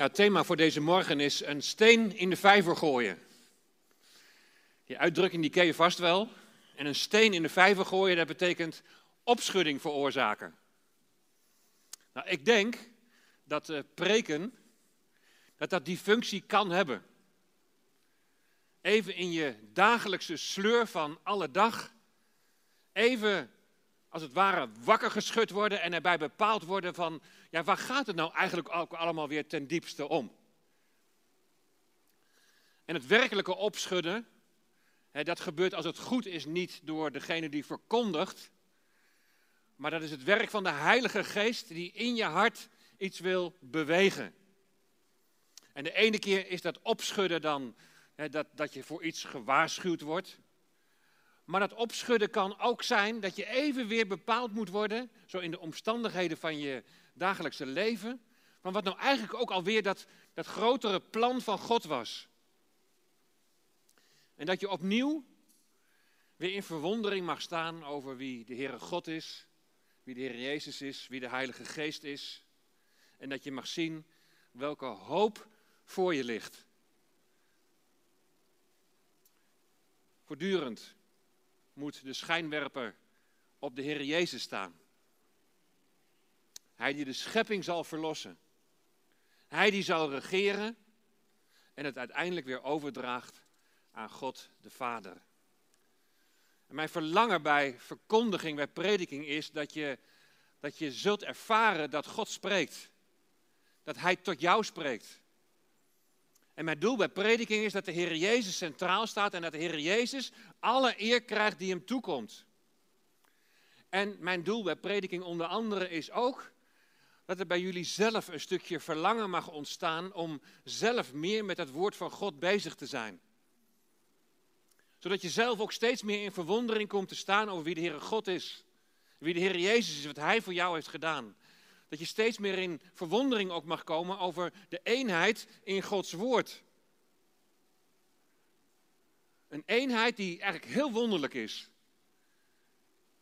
Ja, het thema voor deze morgen is een steen in de vijver gooien. Die uitdrukking die ken je vast wel. En een steen in de vijver gooien, dat betekent opschudding veroorzaken. Nou, ik denk dat uh, preken, dat dat die functie kan hebben. Even in je dagelijkse sleur van alle dag, even als het ware wakker geschud worden en erbij bepaald worden van, ja, waar gaat het nou eigenlijk ook allemaal weer ten diepste om? En het werkelijke opschudden, hè, dat gebeurt als het goed is niet door degene die verkondigt, maar dat is het werk van de Heilige Geest die in je hart iets wil bewegen. En de ene keer is dat opschudden dan hè, dat, dat je voor iets gewaarschuwd wordt. Maar dat opschudden kan ook zijn dat je even weer bepaald moet worden, zo in de omstandigheden van je dagelijkse leven, van wat nou eigenlijk ook alweer dat, dat grotere plan van God was. En dat je opnieuw weer in verwondering mag staan over wie de Heere God is, wie de Heer Jezus is, wie de Heilige Geest is. En dat je mag zien welke hoop voor je ligt. Voortdurend moet de schijnwerper op de Heer Jezus staan. Hij die de schepping zal verlossen. Hij die zal regeren en het uiteindelijk weer overdraagt aan God de Vader. En mijn verlangen bij verkondiging, bij prediking is dat je, dat je zult ervaren dat God spreekt. Dat Hij tot jou spreekt. En mijn doel bij prediking is dat de Heer Jezus centraal staat en dat de Heer Jezus alle eer krijgt die hem toekomt. En mijn doel bij prediking onder andere is ook dat er bij jullie zelf een stukje verlangen mag ontstaan om zelf meer met het woord van God bezig te zijn. Zodat je zelf ook steeds meer in verwondering komt te staan over wie de Heere God is. Wie de Heer Jezus is, wat Hij voor jou heeft gedaan. Dat je steeds meer in verwondering ook mag komen over de eenheid in Gods woord. Een eenheid die eigenlijk heel wonderlijk is.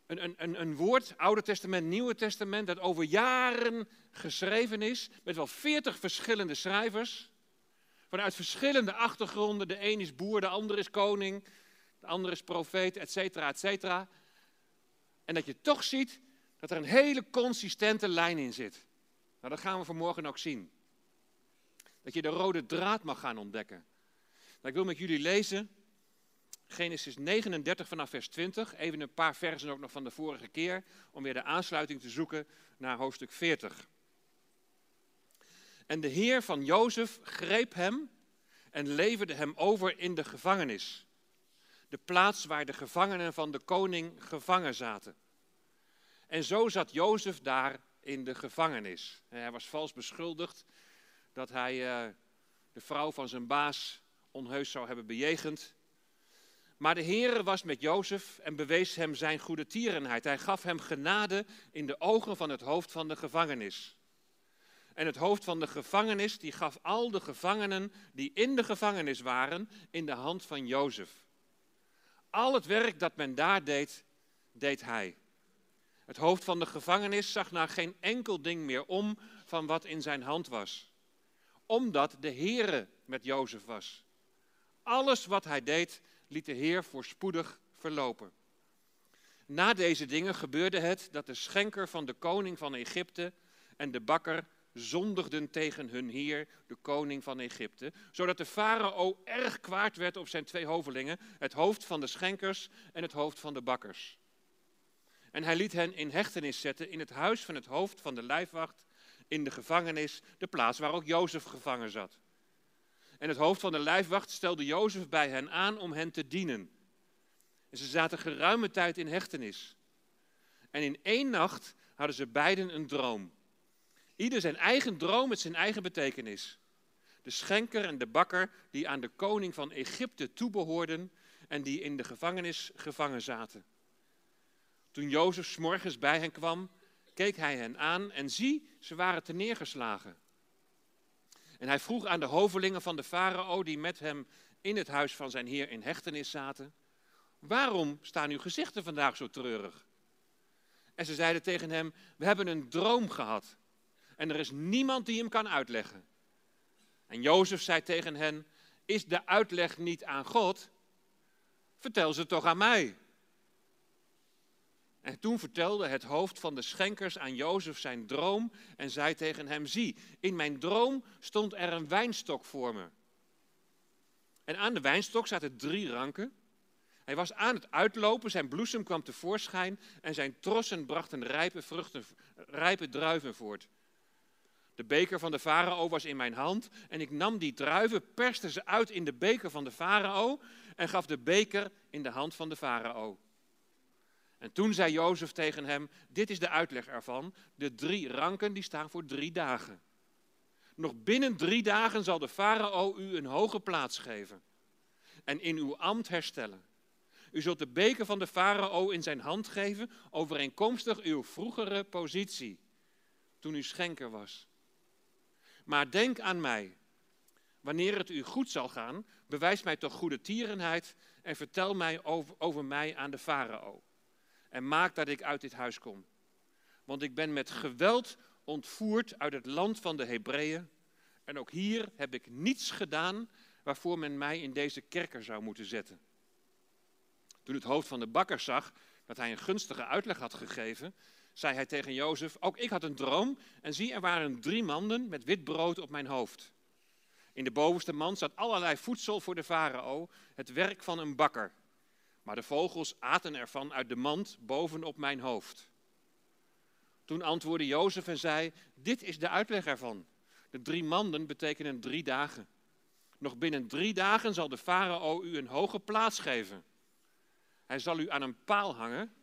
Een, een, een, woord, Oude Testament, Nieuwe Testament, dat over jaren geschreven is, met wel veertig verschillende schrijvers. Vanuit verschillende achtergronden. De een is boer, de ander is koning, de ander is profeet, et cetera, et cetera. En dat je toch ziet dat er een hele consistente lijn in zit. Nou, dat gaan we vanmorgen ook zien. Dat je de rode draad mag gaan ontdekken. Nou, ik wil met jullie lezen Genesis 39 vanaf vers 20. Even een paar versen ook nog van de vorige keer, om weer de aansluiting te zoeken naar hoofdstuk 40. En de Heer van Jozef greep hem en leverde hem over in de gevangenis. De plaats waar de gevangenen van de koning gevangen zaten. En zo zat Jozef daar in de gevangenis. Hij was vals beschuldigd dat hij uh, de vrouw van zijn baas onheus zou hebben bejegend. Maar de Heere was met Jozef en bewees hem zijn goede tierenheid. Hij gaf hem genade in de ogen van het hoofd van de gevangenis. En het hoofd van de gevangenis, die gaf al de gevangenen die in de gevangenis waren, in de hand van Jozef. Al het werk dat men daar deed, deed hij. Het hoofd van de gevangenis zag naar geen enkel ding meer om van wat in zijn hand was. Omdat de Heere met Jozef was. Alles wat hij deed, liet de Heer voorspoedig verlopen. Na deze dingen gebeurde het dat de schenker van de koning van Egypte en de bakker zondigden tegen hun heer, de koning van Egypte, zodat de farao erg kwaad werd op zijn twee hovelingen, het hoofd van de schenkers en het hoofd van de bakkers. En hij liet hen in hechtenis zetten in het huis van het hoofd van de lijfwacht, in de gevangenis, de plaats waar ook Jozef gevangen zat. En het hoofd van de lijfwacht stelde Jozef bij hen aan om hen te dienen. En ze zaten geruime tijd in hechtenis. En in één nacht hadden ze beiden een droom. Ieder zijn eigen droom met zijn eigen betekenis. De schenker en de bakker die aan de koning van Egypte toebehoorden en die in de gevangenis gevangen zaten. Toen Jozef morgens bij hen kwam, keek hij hen aan en zie, ze waren neergeslagen. En hij vroeg aan de hovelingen van de farao die met hem in het huis van zijn heer in hechtenis zaten, waarom staan uw gezichten vandaag zo treurig? En ze zeiden tegen hem, we hebben een droom gehad en er is niemand die hem kan uitleggen. En Jozef zei tegen hen, is de uitleg niet aan God? Vertel ze toch aan mij. En toen vertelde het hoofd van de schenkers aan Jozef zijn droom en zei tegen hem, zie, in mijn droom stond er een wijnstok voor me. En aan de wijnstok zaten drie ranken. Hij was aan het uitlopen, zijn bloesem kwam tevoorschijn en zijn trossen brachten rijpe, vruchten, rijpe druiven voort. De beker van de farao was in mijn hand en ik nam die druiven, perste ze uit in de beker van de farao en gaf de beker in de hand van de farao. En toen zei Jozef tegen hem, dit is de uitleg ervan, de drie ranken die staan voor drie dagen. Nog binnen drie dagen zal de farao u een hoge plaats geven en in uw ambt herstellen. U zult de beker van de farao in zijn hand geven, overeenkomstig uw vroegere positie, toen u schenker was. Maar denk aan mij. Wanneer het u goed zal gaan, bewijs mij toch goede tierenheid en vertel mij over, over mij aan de farao. En maak dat ik uit dit huis kom. Want ik ben met geweld ontvoerd uit het land van de Hebreeën. En ook hier heb ik niets gedaan waarvoor men mij in deze kerker zou moeten zetten. Toen het hoofd van de bakker zag dat hij een gunstige uitleg had gegeven, zei hij tegen Jozef, ook ik had een droom en zie er waren drie manden met wit brood op mijn hoofd. In de bovenste mand zat allerlei voedsel voor de farao, het werk van een bakker. Maar de vogels aten ervan uit de mand bovenop mijn hoofd. Toen antwoordde Jozef en zei, dit is de uitleg ervan. De drie manden betekenen drie dagen. Nog binnen drie dagen zal de farao u een hoge plaats geven. Hij zal u aan een paal hangen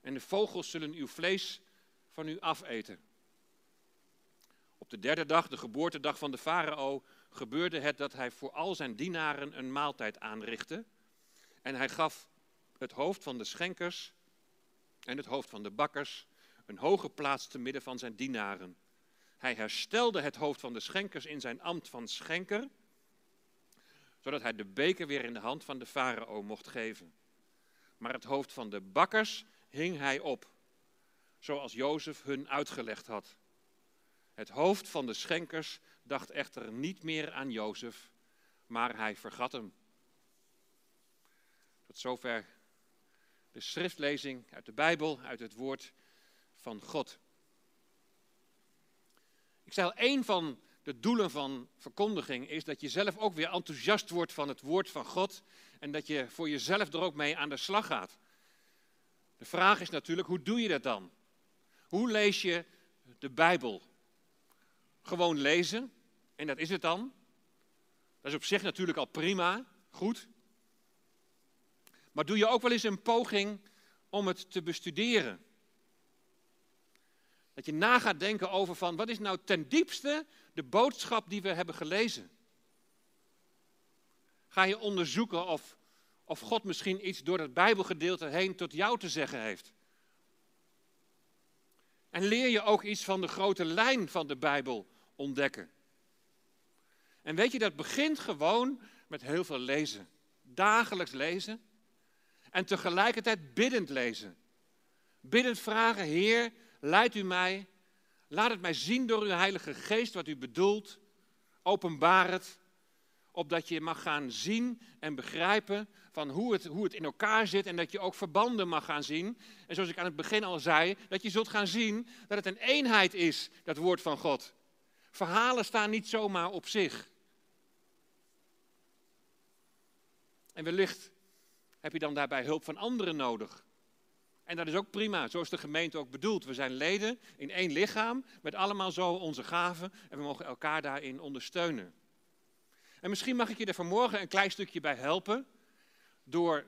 en de vogels zullen uw vlees van u afeten. Op de derde dag, de geboortedag van de farao, gebeurde het dat hij voor al zijn dienaren een maaltijd aanrichtte. En hij gaf het hoofd van de schenkers en het hoofd van de bakkers een hoge plaats te midden van zijn dienaren. Hij herstelde het hoofd van de schenkers in zijn ambt van schenker, zodat hij de beker weer in de hand van de farao mocht geven. Maar het hoofd van de bakkers hing hij op, zoals Jozef hun uitgelegd had. Het hoofd van de schenkers dacht echter niet meer aan Jozef, maar hij vergat hem. Tot zover de schriftlezing uit de Bijbel, uit het woord van God. Ik zei al, één van de doelen van verkondiging is dat je zelf ook weer enthousiast wordt van het woord van God en dat je voor jezelf er ook mee aan de slag gaat. De vraag is natuurlijk, hoe doe je dat dan? Hoe lees je de Bijbel? Gewoon lezen, en dat is het dan. Dat is op zich natuurlijk al prima, goed. Maar doe je ook wel eens een poging om het te bestuderen? Dat je na gaat denken over van, wat is nou ten diepste de boodschap die we hebben gelezen? Ga je onderzoeken of of God misschien iets door het Bijbelgedeelte heen tot jou te zeggen heeft. En leer je ook iets van de grote lijn van de Bijbel ontdekken. En weet je, dat begint gewoon met heel veel lezen. Dagelijks lezen. En tegelijkertijd biddend lezen. Biddend vragen, Heer, leid u mij. Laat het mij zien door uw Heilige Geest wat u bedoelt. Openbaar het opdat je mag gaan zien en begrijpen van hoe het, hoe het in elkaar zit en dat je ook verbanden mag gaan zien. En zoals ik aan het begin al zei, dat je zult gaan zien dat het een eenheid is, dat woord van God. Verhalen staan niet zomaar op zich. En wellicht heb je dan daarbij hulp van anderen nodig. En dat is ook prima, zo is de gemeente ook bedoeld. We zijn leden in één lichaam met allemaal zo onze gaven en we mogen elkaar daarin ondersteunen. En misschien mag ik je er vanmorgen een klein stukje bij helpen door,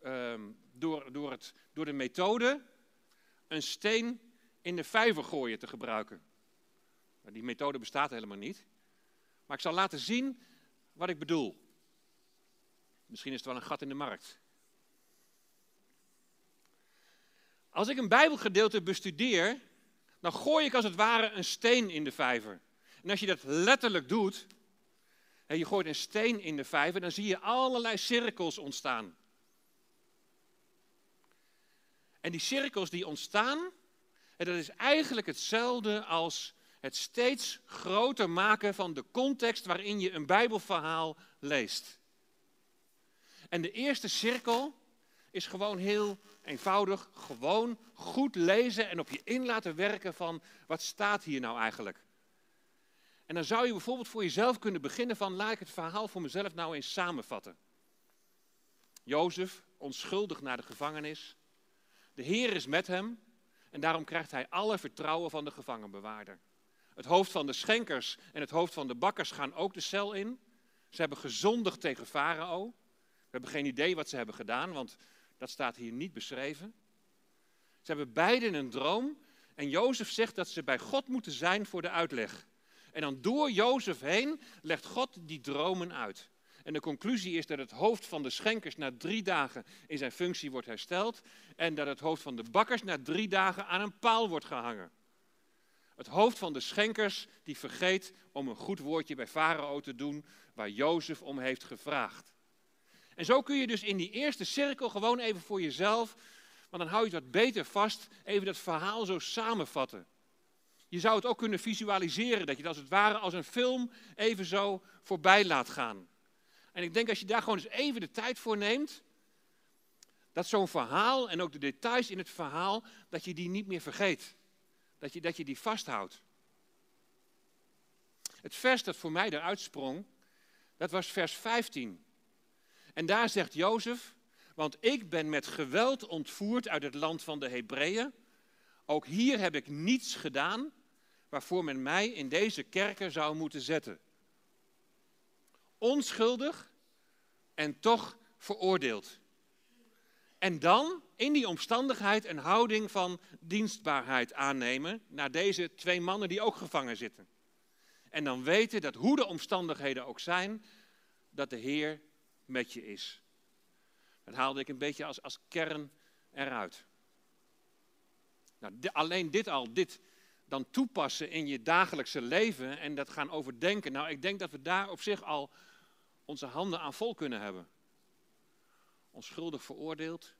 ehm, door, door, het, door de methode een steen in de vijver gooien te gebruiken. Nou, die methode bestaat helemaal niet. Maar ik zal laten zien wat ik bedoel. Misschien is het wel een gat in de markt. Als ik een Bijbelgedeelte bestudeer, dan gooi ik als het ware een steen in de vijver. En als je dat letterlijk doet, en je gooit een steen in de vijver, dan zie je allerlei cirkels ontstaan. En die cirkels die ontstaan, dat is eigenlijk hetzelfde als het steeds groter maken van de context waarin je een Bijbelverhaal leest. En de eerste cirkel is gewoon heel eenvoudig, gewoon goed lezen en op je in laten werken van wat staat hier nou eigenlijk. En dan zou je bijvoorbeeld voor jezelf kunnen beginnen van laat ik het verhaal voor mezelf nou eens samenvatten. Jozef, onschuldig naar de gevangenis. De Heer is met hem en daarom krijgt hij alle vertrouwen van de gevangenbewaarder. Het hoofd van de schenkers en het hoofd van de bakkers gaan ook de cel in. Ze hebben gezondigd tegen Farao. We hebben geen idee wat ze hebben gedaan, want dat staat hier niet beschreven. Ze hebben beiden een droom en Jozef zegt dat ze bij God moeten zijn voor de uitleg. En dan door Jozef heen legt God die dromen uit. En de conclusie is dat het hoofd van de schenkers na drie dagen in zijn functie wordt hersteld. En dat het hoofd van de bakkers na drie dagen aan een paal wordt gehangen. Het hoofd van de schenkers die vergeet om een goed woordje bij Farao te doen waar Jozef om heeft gevraagd. En zo kun je dus in die eerste cirkel gewoon even voor jezelf, want dan hou je het wat beter vast, even dat verhaal zo samenvatten. Je zou het ook kunnen visualiseren, dat je het als het ware als een film even zo voorbij laat gaan. En ik denk als je daar gewoon eens even de tijd voor neemt, dat zo'n verhaal en ook de details in het verhaal, dat je die niet meer vergeet. Dat je, dat je die vasthoudt. Het vers dat voor mij eruit sprong, dat was vers 15. En daar zegt Jozef, want ik ben met geweld ontvoerd uit het land van de Hebreeën. Ook hier heb ik niets gedaan waarvoor men mij in deze kerken zou moeten zetten. Onschuldig en toch veroordeeld. En dan in die omstandigheid een houding van dienstbaarheid aannemen naar deze twee mannen die ook gevangen zitten. En dan weten dat hoe de omstandigheden ook zijn, dat de Heer met je is. Dat haalde ik een beetje als, als kern eruit. Nou, alleen dit al, dit dan toepassen in je dagelijkse leven en dat gaan overdenken. Nou, ik denk dat we daar op zich al onze handen aan vol kunnen hebben. Onschuldig veroordeeld,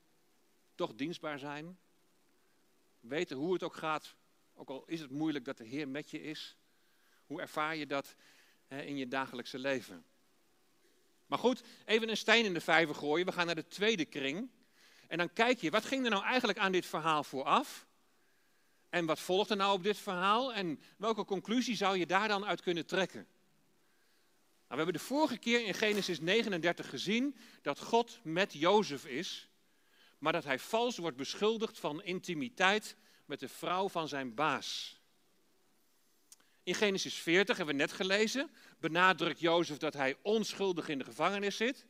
toch dienstbaar zijn. Weten hoe het ook gaat, ook al is het moeilijk dat de Heer met je is. Hoe ervaar je dat hè, in je dagelijkse leven? Maar goed, even een steen in de vijver gooien. We gaan naar de tweede kring. En dan kijk je, wat ging er nou eigenlijk aan dit verhaal vooraf? En wat volgt er nou op dit verhaal? En welke conclusie zou je daar dan uit kunnen trekken? Nou, we hebben de vorige keer in Genesis 39 gezien dat God met Jozef is, maar dat hij vals wordt beschuldigd van intimiteit met de vrouw van zijn baas. In Genesis 40 hebben we net gelezen, benadrukt Jozef dat hij onschuldig in de gevangenis zit.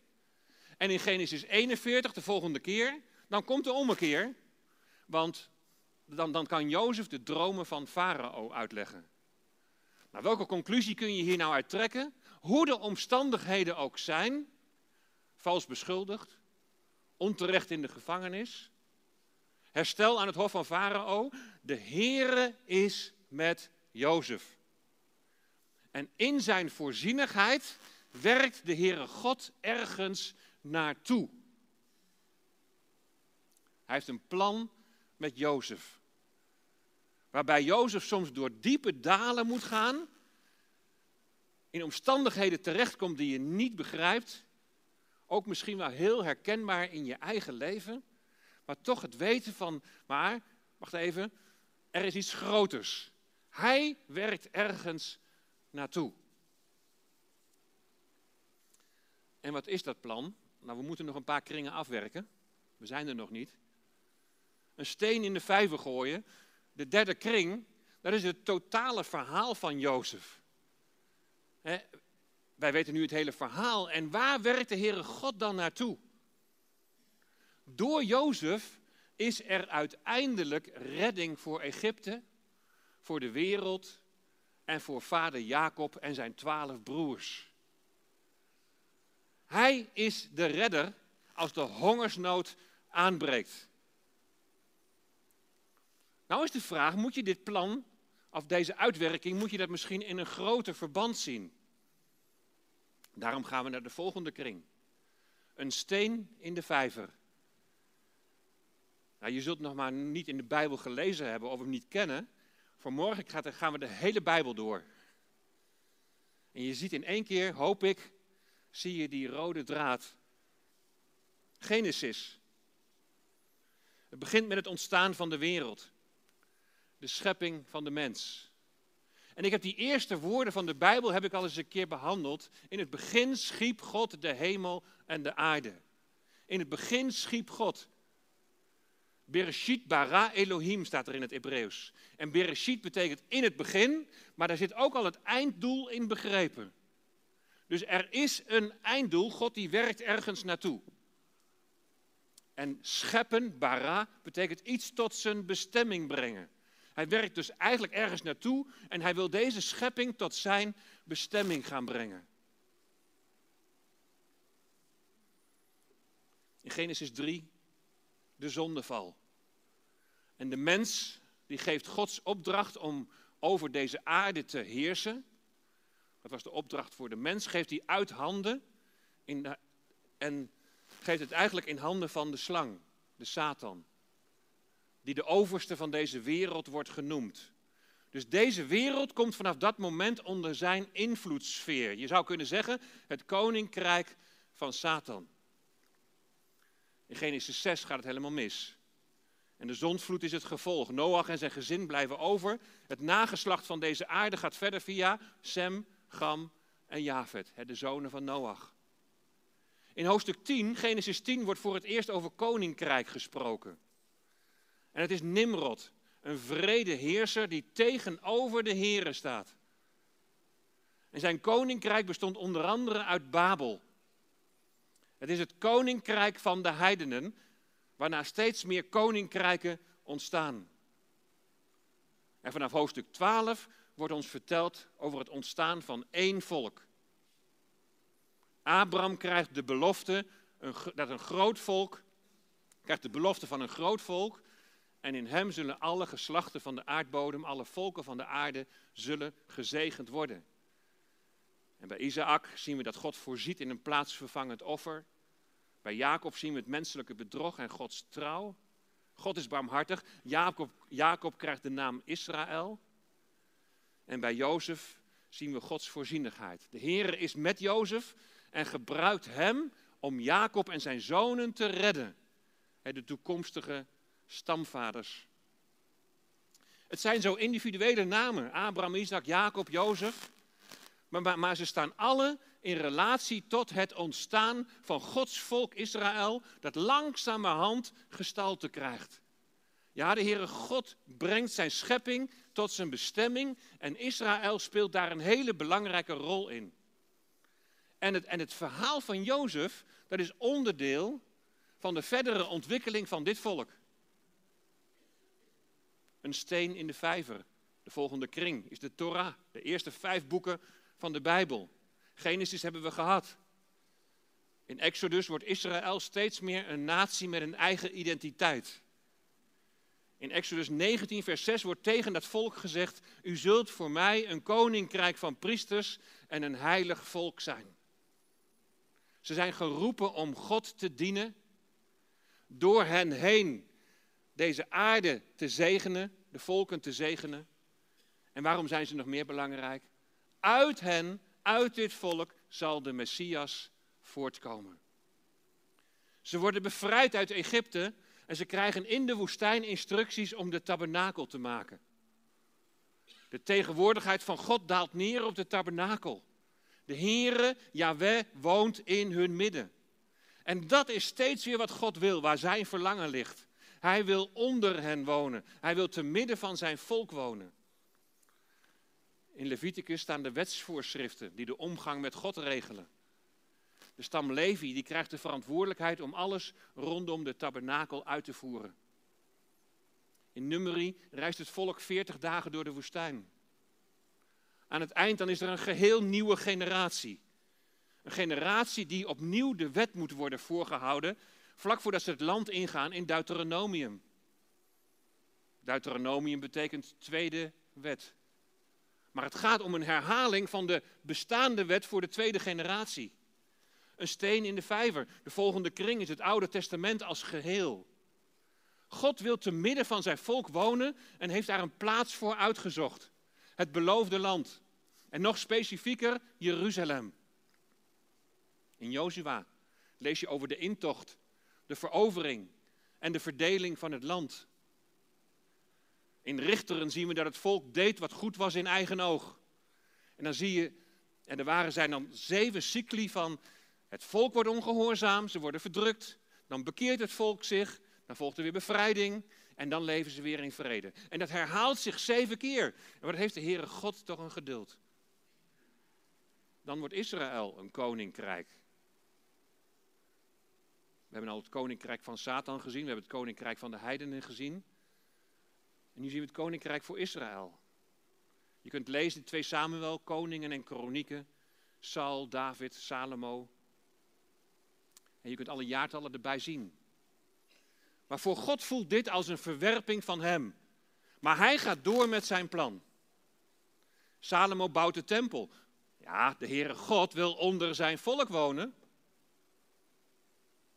En in Genesis 41, de volgende keer, dan komt de ommekeer. Want dan, dan kan Jozef de dromen van Farao uitleggen. Nou, welke conclusie kun je hier nou uit trekken? Hoe de omstandigheden ook zijn, vals beschuldigd, onterecht in de gevangenis, herstel aan het hof van Farao, de Heere is met Jozef. En in zijn voorzienigheid werkt de Heere God ergens naartoe. Hij heeft een plan met Jozef. Waarbij Jozef soms door diepe dalen moet gaan, in omstandigheden terechtkomt die je niet begrijpt, ook misschien wel heel herkenbaar in je eigen leven, maar toch het weten van, maar, wacht even, er is iets groters. Hij werkt ergens naartoe. En wat is dat plan? Nou, we moeten nog een paar kringen afwerken. We zijn er nog niet. Een steen in de vijver gooien. De derde kring, dat is het totale verhaal van Jozef. wij weten nu het hele verhaal. En waar werkt de Heere God dan naartoe? Door Jozef is er uiteindelijk redding voor Egypte, voor de wereld en voor vader Jacob en zijn twaalf broers. Hij is de redder als de hongersnood aanbreekt. Nou is de vraag, moet je dit plan, of deze uitwerking, moet je dat misschien in een groter verband zien? Daarom gaan we naar de volgende kring. Een steen in de vijver. Nou, je zult nog maar niet in de Bijbel gelezen hebben of hem niet kennen. Vanmorgen gaan we de hele Bijbel door. En je ziet in één keer, hoop ik, zie je die rode draad. Genesis. Het begint met het ontstaan van de wereld. De schepping van de mens. En ik heb die eerste woorden van de Bijbel heb ik al eens een keer behandeld. In het begin schiep God de hemel en de aarde. In het begin schiep God. Bereshit bara Elohim staat er in het Hebreeuws. En Bereshit betekent in het begin, maar daar zit ook al het einddoel in begrepen. Dus er is een einddoel, God die werkt ergens naartoe. En scheppen, bara, betekent iets tot zijn bestemming brengen. Hij werkt dus eigenlijk ergens naartoe en hij wil deze schepping tot zijn bestemming gaan brengen. In Genesis 3, de zondeval. En de mens, die geeft Gods opdracht om over deze aarde te heersen. Dat was de opdracht voor de mens. Geeft hij uit handen in en geeft het eigenlijk in handen van de slang, de Satan. Die de overste van deze wereld wordt genoemd. Dus deze wereld komt vanaf dat moment onder zijn invloedssfeer. Je zou kunnen zeggen het koninkrijk van Satan. In Genesis 6 gaat het helemaal mis. En de zondvloed is het gevolg. Noach en zijn gezin blijven over. Het nageslacht van deze aarde gaat verder via Sem, Gam en Javed, de zonen van Noach. In hoofdstuk 10, Genesis 10, wordt voor het eerst over koninkrijk gesproken. En het is Nimrod, een vrede heerser die tegenover de heren staat. En zijn koninkrijk bestond onder andere uit Babel. Het is het koninkrijk van de heidenen, waarna steeds meer koninkrijken ontstaan. En vanaf hoofdstuk 12 wordt ons verteld over het ontstaan van één volk. Abraham krijgt de belofte dat een groot volk, krijgt de belofte van een groot volk. En in hem zullen alle geslachten van de aardbodem, alle volken van de aarde, zullen gezegend worden. En bij Isaac zien we dat God voorziet in een plaatsvervangend offer. Bij Jacob zien we het menselijke bedrog en Gods trouw. God is barmhartig. Jacob, Jacob krijgt de naam Israël. En bij Jozef zien we Gods voorzienigheid. De Heer is met Jozef en gebruikt hem om Jacob en zijn zonen te redden. De toekomstige stamvaders. Het zijn zo individuele namen. Abraham, Isaac, Jacob, Jozef. Maar, maar, ze staan alle in relatie tot het ontstaan van Gods volk Israël, dat langzamerhand gestalte krijgt. Ja, de Heere God brengt zijn schepping tot zijn bestemming en Israël speelt daar een hele belangrijke rol in. En het, en het verhaal van Jozef, dat is onderdeel van de verdere ontwikkeling van dit volk. Een steen in de vijver. De volgende kring is de Torah, de eerste vijf boeken van de Bijbel. Genesis hebben we gehad. In Exodus wordt Israël steeds meer een natie met een eigen identiteit. In Exodus 19, vers 6 wordt tegen dat volk gezegd: U zult voor mij een koninkrijk van priesters en een heilig volk zijn. Ze zijn geroepen om God te dienen, door hen heen deze aarde te zegenen, de volken te zegenen. En waarom zijn ze nog meer belangrijk? Uit hen uit dit volk zal de Messias voortkomen. Ze worden bevrijd uit Egypte en ze krijgen in de woestijn instructies om de tabernakel te maken. De tegenwoordigheid van God daalt neer op de tabernakel. De Heere, Yahweh, woont in hun midden. En dat is steeds weer wat God wil, waar zijn verlangen ligt. Hij wil onder hen wonen. Hij wil te midden van zijn volk wonen. In Leviticus staan de wetsvoorschriften die de omgang met God regelen. De stam Levi die krijgt de verantwoordelijkheid om alles rondom de tabernakel uit te voeren. In Numeri reist het volk 40 dagen door de woestijn. Aan het eind dan is er een geheel nieuwe generatie. Een generatie die opnieuw de wet moet worden voorgehouden, vlak voordat ze het land ingaan in Deuteronomium. Deuteronomium betekent tweede wet. Maar het gaat om een herhaling van de bestaande wet voor de tweede generatie. Een steen in de vijver. De volgende kring is het Oude Testament als geheel. God wil te midden van zijn volk wonen en heeft daar een plaats voor uitgezocht. Het beloofde land. En nog specifieker Jeruzalem. In Jozua lees je over de intocht, de verovering en de verdeling van het land. In Richteren zien we dat het volk deed wat goed was in eigen oog. En dan zie je, en er waren zijn dan zeven cycli van het volk wordt ongehoorzaam, ze worden verdrukt, dan bekeert het volk zich, dan volgt er weer bevrijding en dan leven ze weer in vrede. En dat herhaalt zich zeven keer. En wat heeft de Heere God toch een geduld? Dan wordt Israël een koninkrijk. We hebben al het koninkrijk van Satan gezien, we hebben het koninkrijk van de heidenen gezien. En nu zien we het koninkrijk voor Israël. Je kunt lezen in 2 Samuel, koningen en kronieken, Saul, David, Salomo. En je kunt alle jaartallen erbij zien. Maar voor God voelt dit als een verwerping van hem. Maar hij gaat door met zijn plan. Salomo bouwt de tempel. Ja, de Heere God wil onder zijn volk wonen.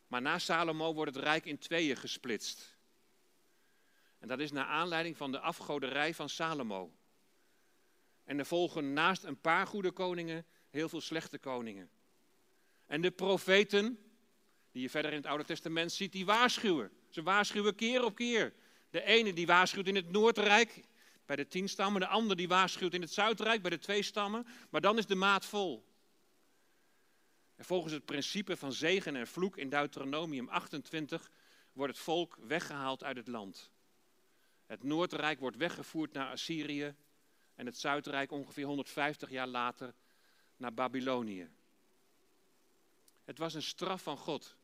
Maar na Salomo wordt het rijk in tweeën gesplitst. En dat is naar aanleiding van de afgoderij van Salomo. En er volgen naast een paar goede koningen heel veel slechte koningen. En de profeten, die je verder in het Oude Testament ziet, die waarschuwen. Ze waarschuwen keer op keer. De ene die waarschuwt in het Noordrijk bij de tien stammen, de ander die waarschuwt in het Zuidrijk bij de twee stammen. Maar dan is de maat vol. En volgens het principe van zegen en vloek in Deuteronomium 28 wordt het volk weggehaald uit het land. Het Noordrijk wordt weggevoerd naar Assyrië en het Zuidrijk ongeveer 150 jaar later naar Babylonië. Het was een straf van God.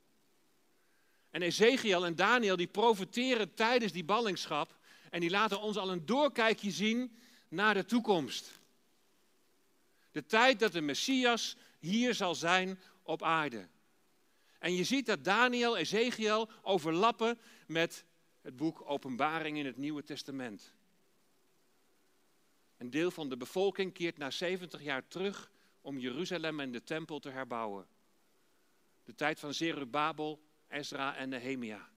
En Ezekiel en Daniel die profiteren tijdens die ballingschap en die laten ons al een doorkijkje zien naar de toekomst. De tijd dat de Messias hier zal zijn op aarde. En je ziet dat Daniel, Ezekiel overlappen met het boek Openbaring in het Nieuwe Testament. Een deel van de bevolking keert na 70 jaar terug om Jeruzalem en de tempel te herbouwen. De tijd van Zerubabel, Ezra en Nehemia.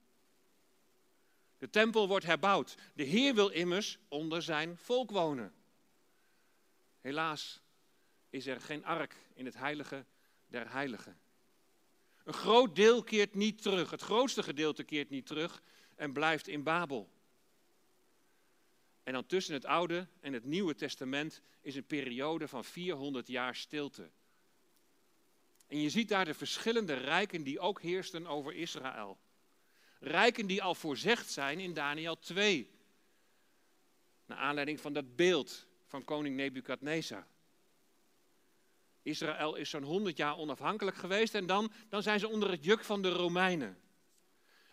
De tempel wordt herbouwd. De Heer wil immers onder zijn volk wonen. Helaas is er geen ark in het heilige der heiligen. Een groot deel keert niet terug. Het grootste gedeelte keert niet terug en blijft in Babel. En dan tussen het Oude en het Nieuwe Testament is een periode van 400 jaar stilte. En je ziet daar de verschillende rijken die ook heersten over Israël. Rijken die al voorzegd zijn in Daniel 2. Naar aanleiding van dat beeld van koning Nebukadnezar. Israël is zo'n 100 jaar onafhankelijk geweest en dan, dan zijn ze onder het juk van de Romeinen.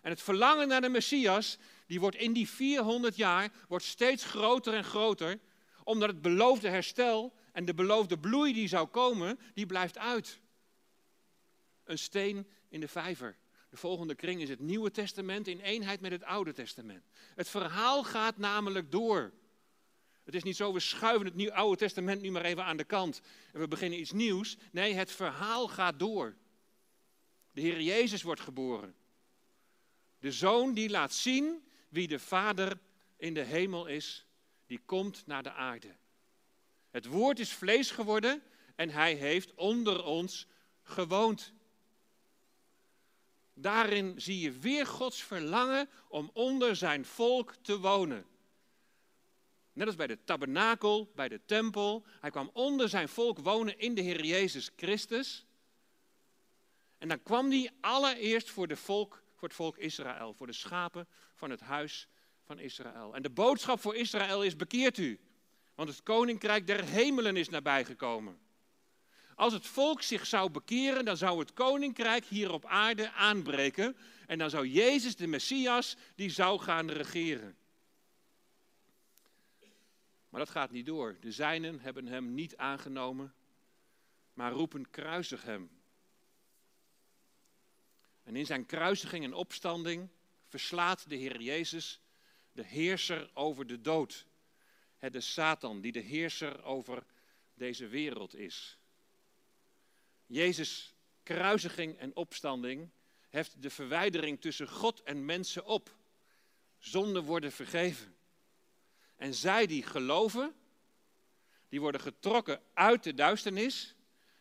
En het verlangen naar de Messias, die wordt in die 400 jaar wordt steeds groter en groter, omdat het beloofde herstel en de beloofde bloei die zou komen, die blijft uit. Een steen in de vijver. De volgende kring is het Nieuwe Testament in eenheid met het Oude Testament. Het verhaal gaat namelijk door. Het is niet zo, we schuiven het Nieuw, Oude Testament nu maar even aan de kant en we beginnen iets nieuws. Nee, het verhaal gaat door. De Heer Jezus wordt geboren. De Zoon die laat zien wie de Vader in de hemel is, die komt naar de aarde. Het woord is vlees geworden en hij heeft onder ons gewoond. Daarin zie je weer Gods verlangen om onder zijn volk te wonen. Net als bij de tabernakel, bij de tempel. Hij kwam onder zijn volk wonen in de Heer Jezus Christus. En dan kwam hij allereerst voor, de volk, voor het volk Israël, voor de schapen van het huis van Israël. En de boodschap voor Israël is: bekeert u, want het koninkrijk der hemelen is nabijgekomen. Als het volk zich zou bekeren, dan zou het koninkrijk hier op aarde aanbreken. En dan zou Jezus, de Messias, die zou gaan regeren. Maar dat gaat niet door. De zijnen hebben hem niet aangenomen, maar roepen kruisig hem. En in zijn kruisiging en opstanding verslaat de Heer Jezus de heerser over de dood. Is Satan die de heerser over deze wereld is. Jezus' kruisiging en opstanding heft de verwijdering tussen God en mensen op. zonden worden vergeven. En zij die geloven, die worden getrokken uit de duisternis,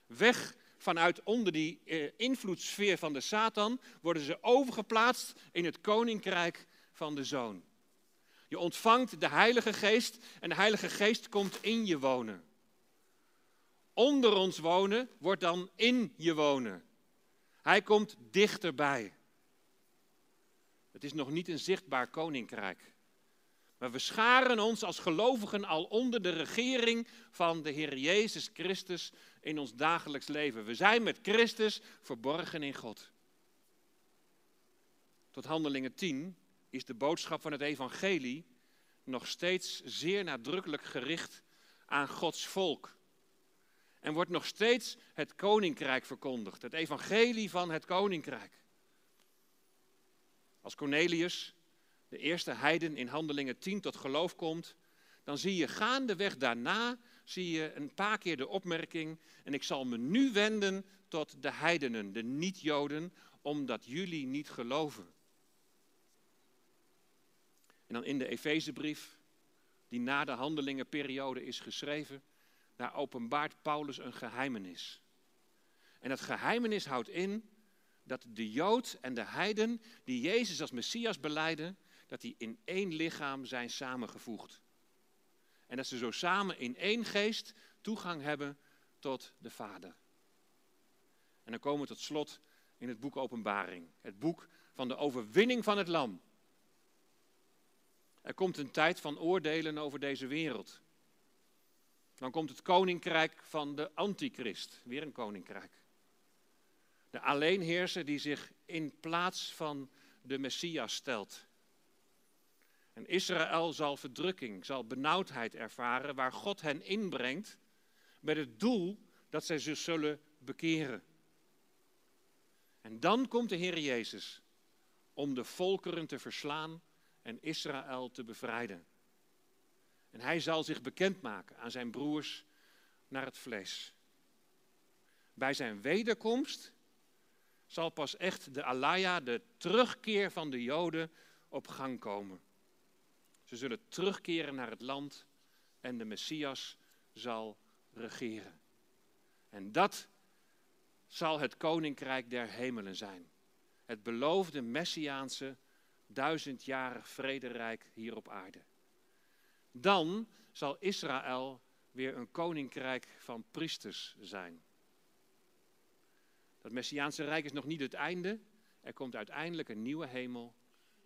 weg vanuit onder die eh, invloedssfeer van de Satan, worden ze overgeplaatst in het koninkrijk van de Zoon. Je ontvangt de Heilige Geest en de Heilige Geest komt in je wonen. Onder ons wonen wordt dan in je wonen. Hij komt dichterbij. Het is nog niet een zichtbaar koninkrijk. Maar we scharen ons als gelovigen al onder de regering van de Heer Jezus Christus in ons dagelijks leven. We zijn met Christus verborgen in God. Tot handelingen 10 is de boodschap van het evangelie nog steeds zeer nadrukkelijk gericht aan Gods volk. En wordt nog steeds het koninkrijk verkondigd, het evangelie van het koninkrijk. Als Cornelius, de eerste heiden in Handelingen 10 tot geloof komt, dan zie je gaandeweg daarna zie je een paar keer de opmerking en ik zal me nu wenden tot de heidenen, de niet-Joden, omdat jullie niet geloven. En dan in de Efezebrief, die na de handelingenperiode is geschreven, daar openbaart Paulus een geheimenis. En dat geheimenis houdt in dat de Jood en de Heiden die Jezus als Messias beleiden, dat die in één lichaam zijn samengevoegd. En dat ze zo samen in één geest toegang hebben tot de Vader. En dan komen we tot slot in het boek Openbaring. Het boek van de overwinning van het lam. Er komt een tijd van oordelen over deze wereld. Dan komt het koninkrijk van de antichrist, weer een koninkrijk. De alleenheerser die zich in plaats van de Messias stelt. En Israël zal verdrukking, zal benauwdheid ervaren waar God hen inbrengt met het doel dat zij zich zullen bekeren. En dan komt de Heer Jezus om de volkeren te verslaan en Israël te bevrijden. En hij zal zich bekendmaken aan zijn broers naar het vlees. Bij zijn wederkomst zal pas echt de alaya, de terugkeer van de Joden, op gang komen. Ze zullen terugkeren naar het land en de Messias zal regeren. En dat zal het koninkrijk der hemelen zijn. Het beloofde messiaanse duizendjarig vrederijk hier op aarde. Dan zal Israël weer een koninkrijk van priesters zijn. Dat Messiaanse rijk is nog niet het einde. Er komt uiteindelijk een nieuwe hemel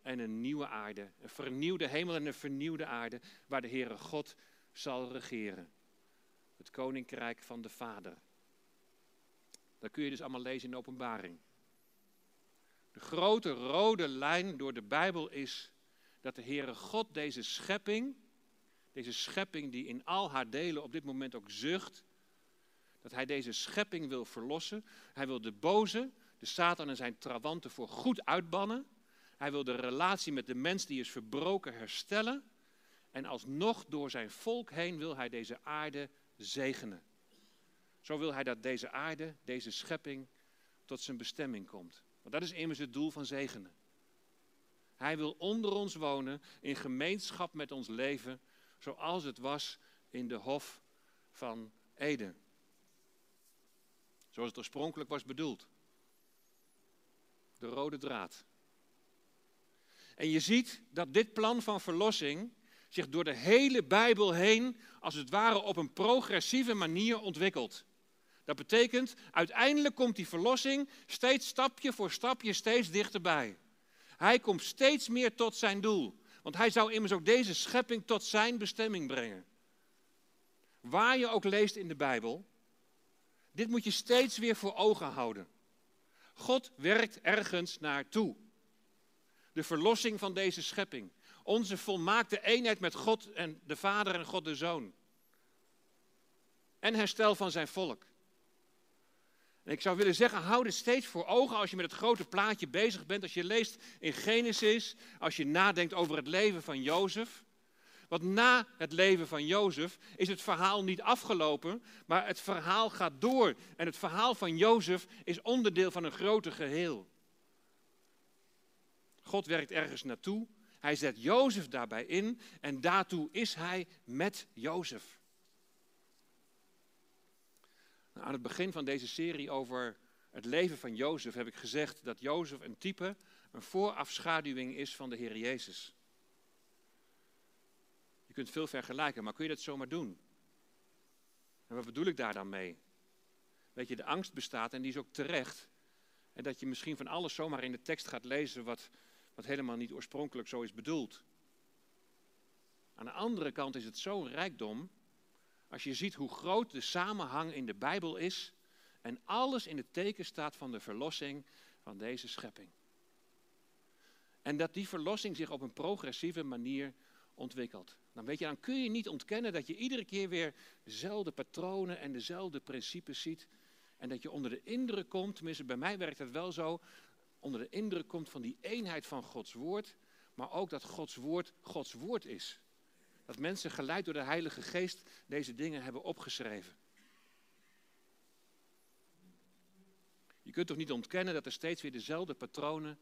en een nieuwe aarde. Een vernieuwde hemel en een vernieuwde aarde waar de Heere God zal regeren. Het koninkrijk van de Vader. Dat kun je dus allemaal lezen in de openbaring. De grote rode lijn door de Bijbel is dat de Heere God deze schepping, deze schepping die in al haar delen op dit moment ook zucht, dat hij deze schepping wil verlossen. Hij wil de boze, de Satan en zijn trawanten voor goed uitbannen. Hij wil de relatie met de mens die is verbroken herstellen. En alsnog door zijn volk heen wil hij deze aarde zegenen. Zo wil hij dat deze aarde, deze schepping, tot zijn bestemming komt. Want dat is immers het doel van zegenen. Hij wil onder ons wonen, in gemeenschap met ons leven, zoals het was in de hof van Eden. Zoals het oorspronkelijk was bedoeld. De rode draad. En je ziet dat dit plan van verlossing zich door de hele Bijbel heen, als het ware op een progressieve manier ontwikkelt. Dat betekent, uiteindelijk komt die verlossing steeds stapje voor stapje steeds dichterbij. Hij komt steeds meer tot zijn doel. Want hij zou immers ook deze schepping tot zijn bestemming brengen. Waar je ook leest in de Bijbel, dit moet je steeds weer voor ogen houden. God werkt ergens naartoe. De verlossing van deze schepping. Onze volmaakte eenheid met God en de Vader en God de Zoon. En herstel van zijn volk. En ik zou willen zeggen, hou dit steeds voor ogen als je met het grote plaatje bezig bent. Als je leest in Genesis, als je nadenkt over het leven van Jozef. Want na het leven van Jozef is het verhaal niet afgelopen, maar het verhaal gaat door. En het verhaal van Jozef is onderdeel van een groter geheel. God werkt ergens naartoe. Hij zet Jozef daarbij in en daartoe is hij met Jozef. Nou, aan het begin van deze serie over het leven van Jozef heb ik gezegd dat Jozef een type, een voorafschaduwing is van de Heer Jezus. Je kunt veel vergelijken, maar kun je dat zomaar doen? En wat bedoel ik daar dan mee? Weet je, de angst bestaat en die is ook terecht. En dat je misschien van alles zomaar in de tekst gaat lezen wat, wat helemaal niet oorspronkelijk zo is bedoeld. Aan de andere kant is het zo'n rijkdom als je ziet hoe groot de samenhang in de Bijbel is en alles in het teken staat van de verlossing van deze schepping. En dat die verlossing zich op een progressieve manier ontwikkelt. Dan weet je, dan kun je niet ontkennen dat je iedere keer weer dezelfde patronen en dezelfde principes ziet. En dat je onder de indruk komt, tenminste bij mij werkt het wel zo, onder de indruk komt van die eenheid van Gods woord. Maar ook dat Gods woord Gods woord is. Dat mensen geleid door de Heilige Geest deze dingen hebben opgeschreven. Je kunt toch niet ontkennen dat er steeds weer dezelfde patronen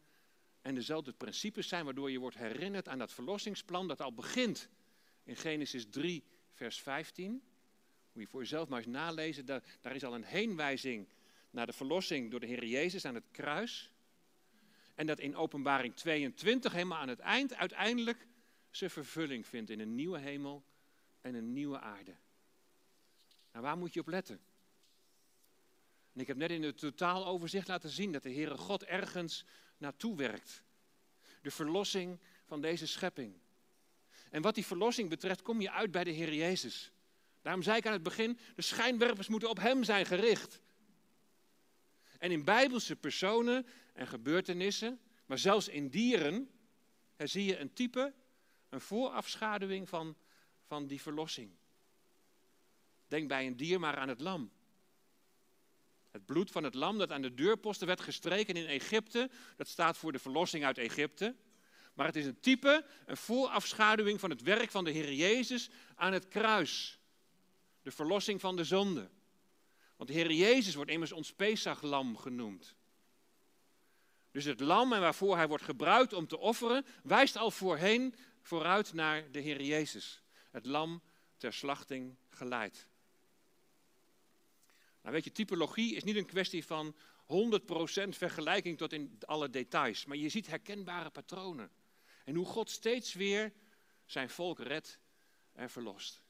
en dezelfde principes zijn, waardoor je wordt herinnerd aan dat verlossingsplan dat al begint in Genesis 3, vers 15. Moet je voor jezelf maar eens nalezen, daar, is al een heenwijzing naar de verlossing door de Heer Jezus aan het kruis. En dat in Openbaring 22 helemaal aan het eind uiteindelijk zijn vervulling vindt in een nieuwe hemel en een nieuwe aarde. Nou, waar moet je op letten? En ik heb net in het totaaloverzicht laten zien dat de Heere God ergens naartoe werkt. De verlossing van deze schepping. En wat die verlossing betreft kom je uit bij de Heer Jezus. Daarom zei ik aan het begin, de schijnwerpers moeten op Hem zijn gericht. En in bijbelse personen en gebeurtenissen, maar zelfs in dieren, zie je een type, een voorafschaduwing van, van die verlossing. Denk bij een dier maar aan het lam. Het bloed van het lam dat aan de deurposten werd gestreken in Egypte, dat staat voor de verlossing uit Egypte. Maar het is een type, een voorafschaduwing van het werk van de Heer Jezus aan het kruis. De verlossing van de zonde. Want de Heer Jezus wordt immers ons Pesachlam genoemd. Dus het lam en waarvoor hij wordt gebruikt om te offeren, wijst al voorheen vooruit naar de Heer Jezus. Het lam ter slachting geleid. Nou weet je, typologie is niet een kwestie van 100% vergelijking tot in alle details. Maar je ziet herkenbare patronen. En hoe God steeds weer zijn volk redt en verlost.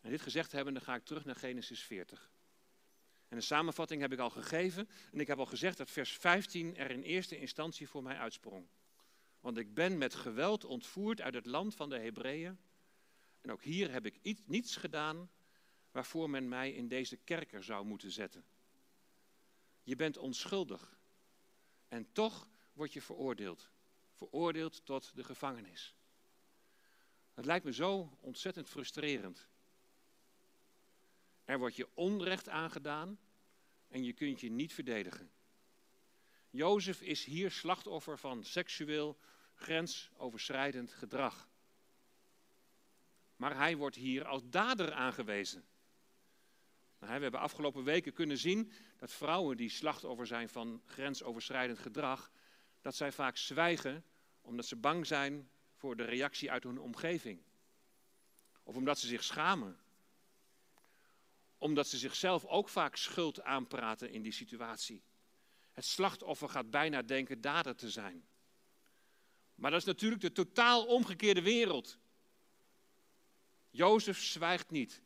En dit gezegd hebben, dan ga ik terug naar Genesis 40. En een samenvatting heb ik al gegeven. En ik heb al gezegd dat vers 15 er in eerste instantie voor mij uitsprong. Want ik ben met geweld ontvoerd uit het land van de Hebreeën. En ook hier heb ik iets, niets gedaan waarvoor men mij in deze kerker zou moeten zetten. Je bent onschuldig. En toch word je veroordeeld. Veroordeeld tot de gevangenis. Het lijkt me zo ontzettend frustrerend. Er wordt je onrecht aangedaan en je kunt je niet verdedigen. Jozef is hier slachtoffer van seksueel grensoverschrijdend gedrag. Maar hij wordt hier als dader aangewezen. Nou, we hebben afgelopen weken kunnen zien dat vrouwen die slachtoffer zijn van grensoverschrijdend gedrag, dat zij vaak zwijgen omdat ze bang zijn voor de reactie uit hun omgeving. Of omdat ze zich schamen. Omdat ze zichzelf ook vaak schuld aanpraten in die situatie. Het slachtoffer gaat bijna denken dader te zijn. Maar dat is natuurlijk de totaal omgekeerde wereld. Jozef zwijgt niet.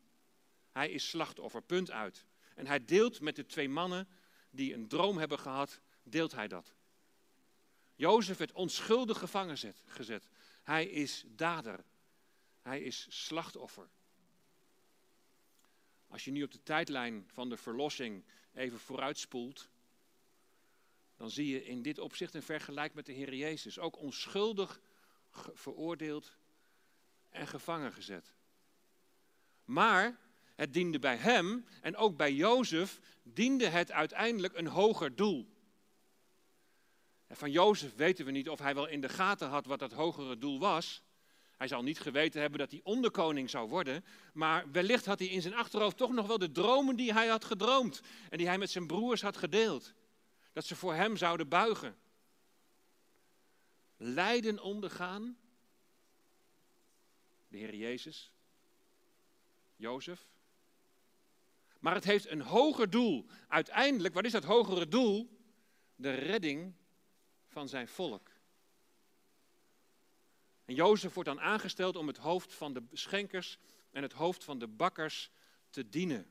Hij is slachtoffer, punt uit. En hij deelt met de twee mannen die een droom hebben gehad, deelt hij dat. Jozef werd onschuldig gevangen gezet. Hij is dader. Hij is slachtoffer. Als je nu op de tijdlijn van de verlossing even vooruitspoelt, dan zie je in dit opzicht een vergelijk met de Heer Jezus. Ook onschuldig veroordeeld en gevangen gezet. Maar het diende bij hem en ook bij Jozef diende het uiteindelijk een hoger doel. En van Jozef weten we niet of hij wel in de gaten had wat dat hogere doel was. Hij zal niet geweten hebben dat hij onderkoning zou worden, maar wellicht had hij in zijn achterhoofd toch nog wel de dromen die hij had gedroomd en die hij met zijn broers had gedeeld. Dat ze voor hem zouden buigen. lijden ondergaan. De Heer Jezus, Jozef. Maar het heeft een hoger doel. Uiteindelijk, wat is dat hogere doel? De redding van zijn volk. En Jozef wordt dan aangesteld om het hoofd van de schenkers en het hoofd van de bakkers te dienen.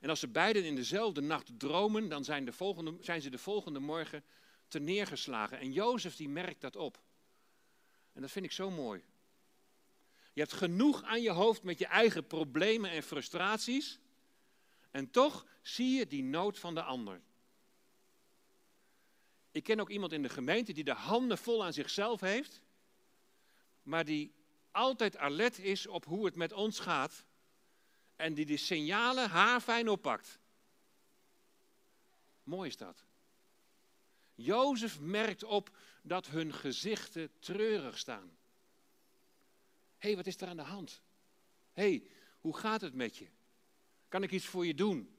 En als ze beiden in dezelfde nacht dromen, dan zijn, de volgende, zijn ze de volgende morgen te neergeslagen. En Jozef die merkt dat op. En dat vind ik zo mooi. Je hebt genoeg aan je hoofd met je eigen problemen en frustraties. En toch zie je die nood van de ander. Ik ken ook iemand in de gemeente die de handen vol aan zichzelf heeft, maar die altijd alert is op hoe het met ons gaat en die de signalen haarfijn oppakt. Mooi is dat. Jozef merkt op dat hun gezichten treurig staan. Hé, hey, wat is er aan de hand? Hé, hey, hoe gaat het met je? Kan ik iets voor je doen?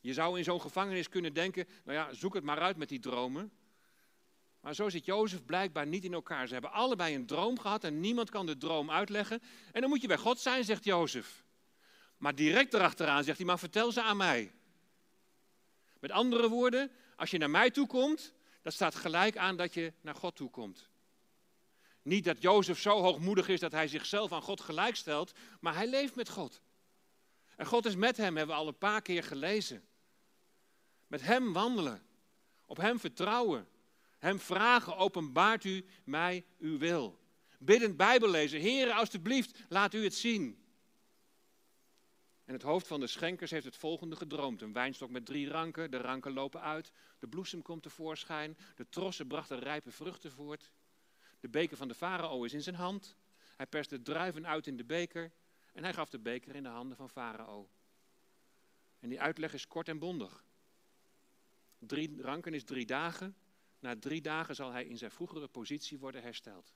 Je zou in zo'n gevangenis kunnen denken, nou ja, zoek het maar uit met die dromen. Maar zo zit Jozef blijkbaar niet in elkaar. Ze hebben allebei een droom gehad en niemand kan de droom uitleggen. En dan moet je bij God zijn, zegt Jozef. Maar direct erachteraan zegt hij, maar vertel ze aan mij. Met andere woorden, als je naar mij toe komt, dat staat gelijk aan dat je naar God toe komt. Niet dat Jozef zo hoogmoedig is dat hij zichzelf aan God gelijk stelt, maar hij leeft met God. En God is met hem, hebben we al een paar keer gelezen. Met hem wandelen, op hem vertrouwen, hem vragen, openbaart u mij uw wil. Biddend Bijbel lezen, Heer, alstublieft, laat u het zien. En het hoofd van de schenkers heeft het volgende gedroomd. Een wijnstok met drie ranken, de ranken lopen uit, de bloesem komt tevoorschijn, de trossen brachten rijpe vruchten voort. De beker van de farao is in zijn hand. Hij perst de druiven uit in de beker en hij gaf de beker in de handen van farao. En die uitleg is kort en bondig. Drie ranken is drie dagen. Na drie dagen zal hij in zijn vroegere positie worden hersteld.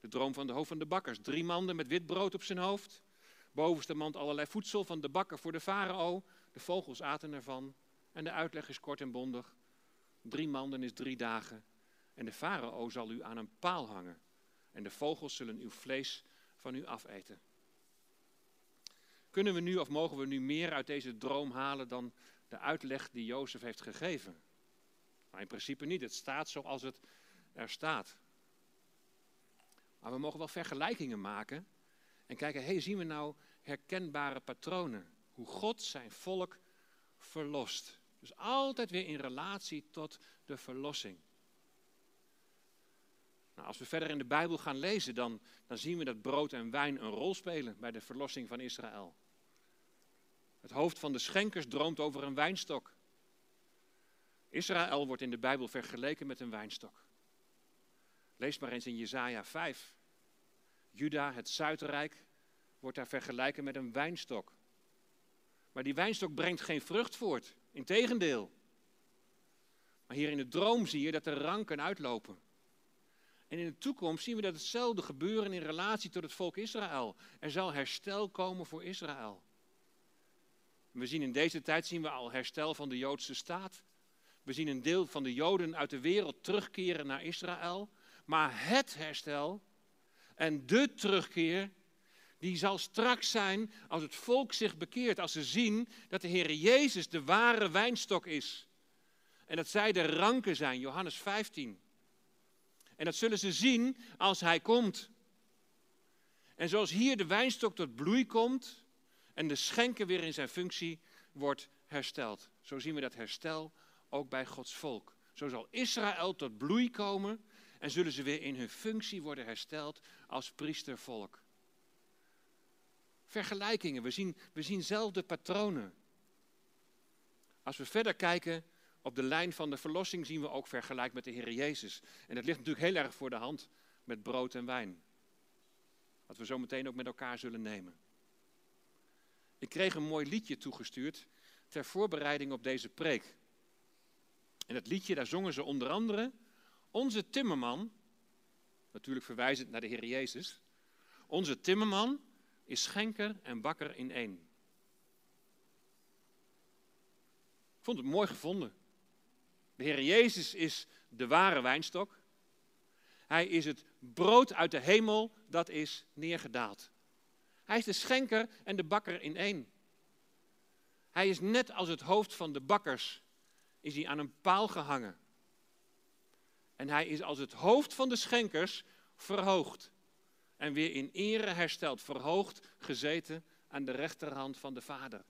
De droom van de hoofd van de bakkers. Drie manden met wit brood op zijn hoofd. Bovenste mand allerlei voedsel van de bakker voor de farao. De vogels aten ervan. En de uitleg is kort en bondig. Drie manden is drie dagen. En de farao zal u aan een paal hangen. En de vogels zullen uw vlees van u afeten. Kunnen we nu of mogen we nu meer uit deze droom halen dan de uitleg die Jozef heeft gegeven? Maar in principe niet. Het staat zoals het er staat. Maar we mogen wel vergelijkingen maken en kijken, hey, zien we nou herkenbare patronen? Hoe God zijn volk verlost. Dus altijd weer in relatie tot de verlossing. Nou, als we verder in de Bijbel gaan lezen, dan, dan zien we dat brood en wijn een rol spelen bij de verlossing van Israël. Het hoofd van de schenkers droomt over een wijnstok. Israël wordt in de Bijbel vergeleken met een wijnstok. Lees maar eens in Jesaja 5. Juda, het Zuidrijk, wordt daar vergeleken met een wijnstok. Maar die wijnstok brengt geen vrucht voort. Integendeel. Maar hier in de droom zie je dat er ranken uitlopen. En in de toekomst zien we dat hetzelfde gebeuren in relatie tot het volk Israël. Er zal herstel komen voor Israël. We zien in deze tijd zien we al herstel van de Joodse staat. We zien een deel van de Joden uit de wereld terugkeren naar Israël. Maar het herstel en de terugkeer, die zal straks zijn als het volk zich bekeert. Als ze zien dat de Heer Jezus de ware wijnstok is. En dat zij de ranken zijn, Johannes 15. En dat zullen ze zien als Hij komt. En zoals hier de wijnstok tot bloei komt en de schenken weer in zijn functie wordt hersteld. Zo zien we dat herstel ook bij Gods volk. Zo zal Israël tot bloei komen en zullen ze weer in hun functie worden hersteld als priestervolk. Vergelijkingen, we zien, we zien zelfde patronen. Als we verder kijken op de lijn van de verlossing, zien we ook vergelijk met de Heer Jezus. En dat ligt natuurlijk heel erg voor de hand met brood en wijn. Wat we zo meteen ook met elkaar zullen nemen. Ik kreeg een mooi liedje toegestuurd ter voorbereiding op deze preek. En het liedje, daar zongen ze onder andere, onze timmerman, natuurlijk verwijzend naar de Heer Jezus, onze timmerman is schenker en bakker in één. Ik vond het mooi gevonden. De Heer Jezus is de ware wijnstok. Hij is het brood uit de hemel dat is neergedaald. Hij is de schenker en de bakker in één. Hij is net als het hoofd van de bakkers, is hij aan een paal gehangen. En hij is als het hoofd van de schenkers verhoogd. En weer in ere hersteld, verhoogd, gezeten aan de rechterhand van de Vader.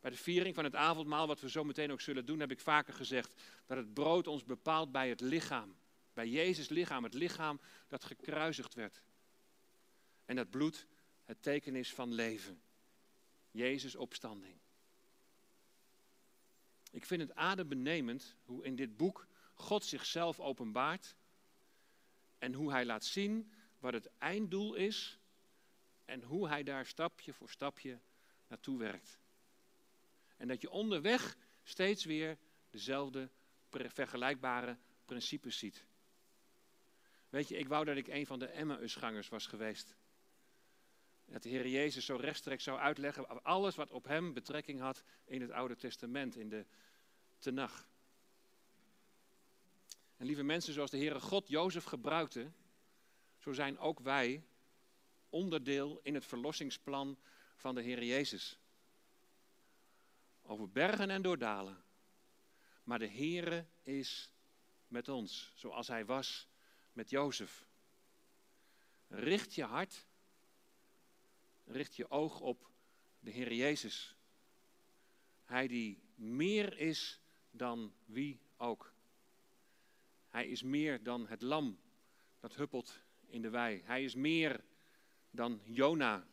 Bij de viering van het avondmaal, wat we zo meteen ook zullen doen, heb ik vaker gezegd dat het brood ons bepaalt bij het lichaam. Bij Jezus lichaam, het lichaam dat gekruisigd werd. En dat bloed het teken is van leven. Jezus opstanding. Ik vind het adembenemend hoe in dit boek God zichzelf openbaart en hoe hij laat zien wat het einddoel is en hoe hij daar stapje voor stapje naartoe werkt. En dat je onderweg steeds weer dezelfde vergelijkbare principes ziet. Weet je, ik wou dat ik een van de Emmausgangers was geweest. Dat de Heer Jezus zo rechtstreeks zou uitleggen alles wat op hem betrekking had in het Oude Testament, in de Tenach. En lieve mensen, zoals de Heere God Jozef gebruikte, zo zijn ook wij onderdeel in het verlossingsplan van de Heer Jezus. Over bergen en doordalen. Maar de Heere is met ons, zoals Hij was met Jozef. Richt je hart, richt je oog op de Heer Jezus. Hij die meer is dan wie ook. Hij is meer dan het lam dat huppelt in de wei. Hij is meer dan Jona,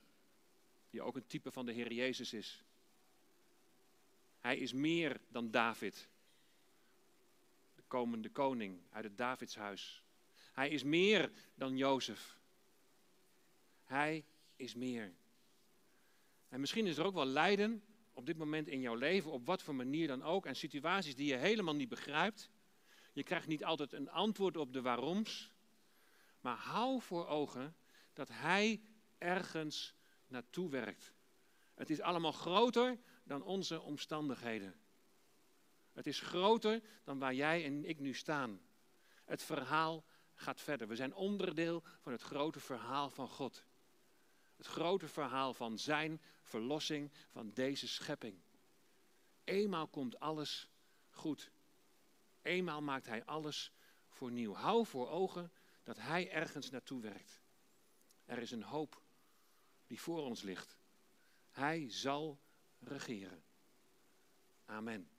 die ook een type van de Heer Jezus is. Hij is meer dan David, de komende koning uit het Davidshuis. Hij is meer dan Jozef. Hij is meer. En misschien is er ook wel lijden op dit moment in jouw leven, op wat voor manier dan ook, en situaties die je helemaal niet begrijpt. Je krijgt niet altijd een antwoord op de waaroms, maar hou voor ogen dat Hij ergens naartoe werkt. Het is allemaal groter dan onze omstandigheden. Het is groter dan waar jij en ik nu staan. Het verhaal gaat verder. We zijn onderdeel van het grote verhaal van God. Het grote verhaal van Zijn verlossing van deze schepping. Eenmaal komt alles goed. Eenmaal maakt Hij alles voor nieuw. Hou voor ogen dat Hij ergens naartoe werkt. Er is een hoop die voor ons ligt. Hij zal regeren. Amen.